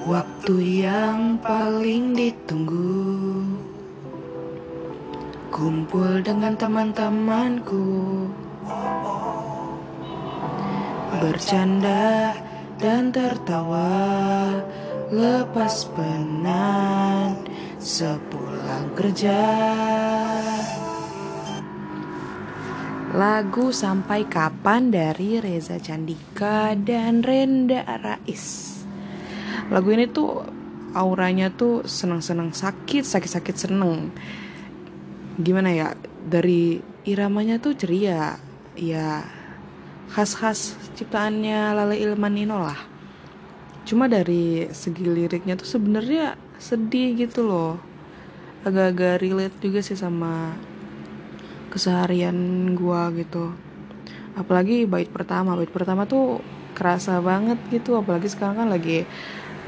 Waktu yang paling ditunggu. Kumpul dengan teman-temanku. Bercanda dan tertawa. Lepas penat sepulang kerja. Lagu Sampai Kapan dari Reza Candika dan Renda Rais. Lagu ini tuh auranya tuh senang-senang sakit, sakit-sakit seneng. Gimana ya? Dari iramanya tuh ceria. Ya khas-khas ciptaannya Lale Ilmanino lah. Cuma dari segi liriknya tuh sebenarnya sedih gitu loh. Agak-agak relate juga sih sama keseharian gua gitu apalagi bait pertama bait pertama tuh kerasa banget gitu apalagi sekarang kan lagi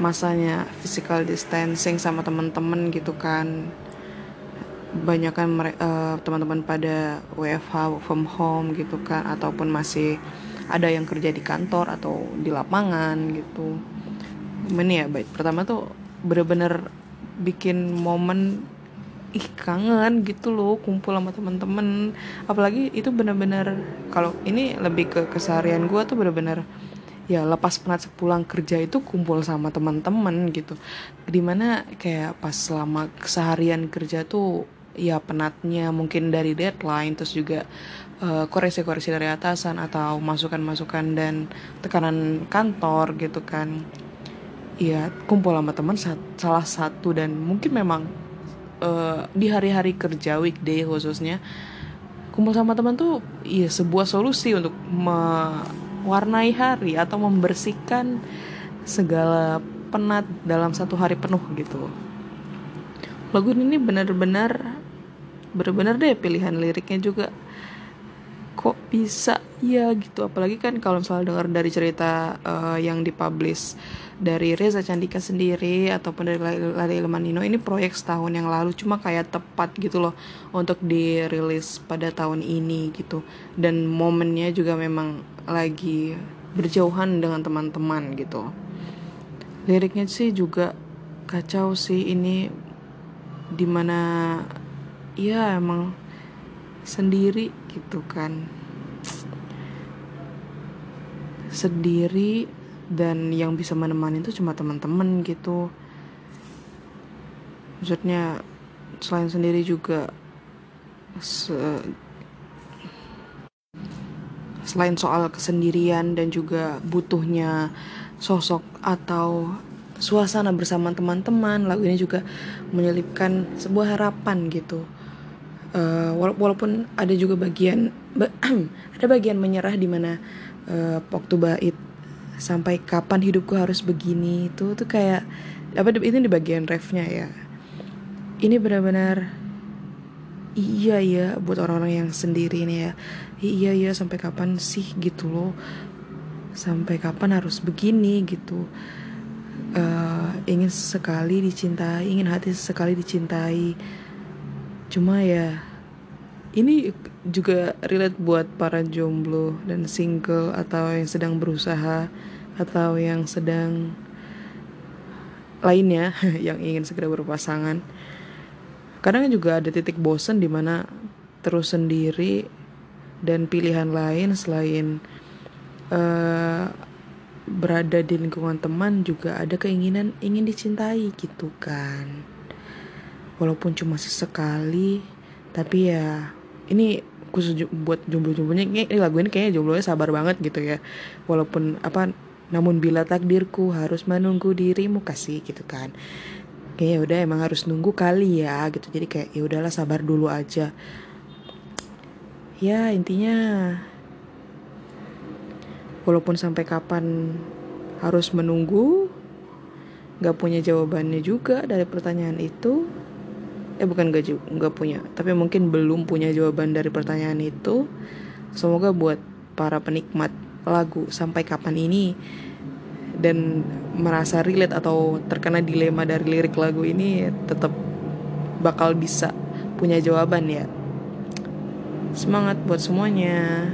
masanya physical distancing sama temen-temen gitu kan. Banyak kan uh, teman-teman pada WFH from home gitu kan ataupun masih ada yang kerja di kantor atau di lapangan gitu. Ini ya baik pertama tuh bener-bener bikin momen ih kangen gitu loh kumpul sama temen-temen. Apalagi itu bener-bener kalau ini lebih ke keseharian gue tuh bener-bener ya lepas penat sepulang kerja itu kumpul sama teman-teman gitu. Di mana kayak pas selama keseharian kerja tuh ya penatnya mungkin dari deadline terus juga uh, koreksi-koreksi dari atasan atau masukan-masukan dan tekanan kantor gitu kan. Ya kumpul sama teman salah satu dan mungkin memang uh, di hari-hari kerja weekday khususnya kumpul sama teman tuh ya sebuah solusi untuk mewarnai hari atau membersihkan segala penat dalam satu hari penuh gitu. Lagu ini benar-benar benar-benar deh pilihan liriknya juga. Kok bisa? Ya gitu. Apalagi kan kalau misalnya dengar dari cerita uh, yang dipublish dari Reza Candika sendiri ataupun dari Lali Ilmanino ini proyek setahun yang lalu. Cuma kayak tepat gitu loh untuk dirilis pada tahun ini gitu. Dan momennya juga memang lagi berjauhan dengan teman-teman gitu. Liriknya sih juga kacau sih ini di mana ya emang sendiri gitu kan. Sendiri dan yang bisa menemani itu cuma teman-teman gitu. Maksudnya selain sendiri juga se selain soal kesendirian dan juga butuhnya sosok atau suasana bersama teman-teman lagu ini juga menyelipkan sebuah harapan gitu. Uh, walaupun ada juga bagian ada bagian menyerah di mana uh, waktu bait sampai kapan hidupku harus begini itu tuh kayak apa ini di bagian refnya ya. Ini benar-benar iya ya buat orang-orang yang sendiri nih ya. Iya ya sampai kapan sih gitu loh? Sampai kapan harus begini gitu? Uh, ingin sekali dicintai ingin hati sekali dicintai. Cuma ya ini juga relate buat para jomblo dan single atau yang sedang berusaha atau yang sedang lainnya yang ingin segera berpasangan kadang juga ada titik bosen di mana terus sendiri dan pilihan lain selain uh, berada di lingkungan teman juga ada keinginan ingin dicintai gitu kan. Walaupun cuma sesekali tapi ya ini khusus buat jomblo-jomblonya ini, lagu ini kayaknya jomblonya sabar banget gitu ya. Walaupun apa namun bila takdirku harus menunggu dirimu kasih gitu kan kayaknya udah emang harus nunggu kali ya gitu. Jadi kayak ya udahlah sabar dulu aja. Ya intinya walaupun sampai kapan harus menunggu nggak punya jawabannya juga dari pertanyaan itu. Eh bukan gak nggak punya tapi mungkin belum punya jawaban dari pertanyaan itu. Semoga buat para penikmat lagu sampai kapan ini dan merasa relate atau terkena dilema dari lirik lagu ini tetap bakal bisa punya jawaban ya. Semangat buat semuanya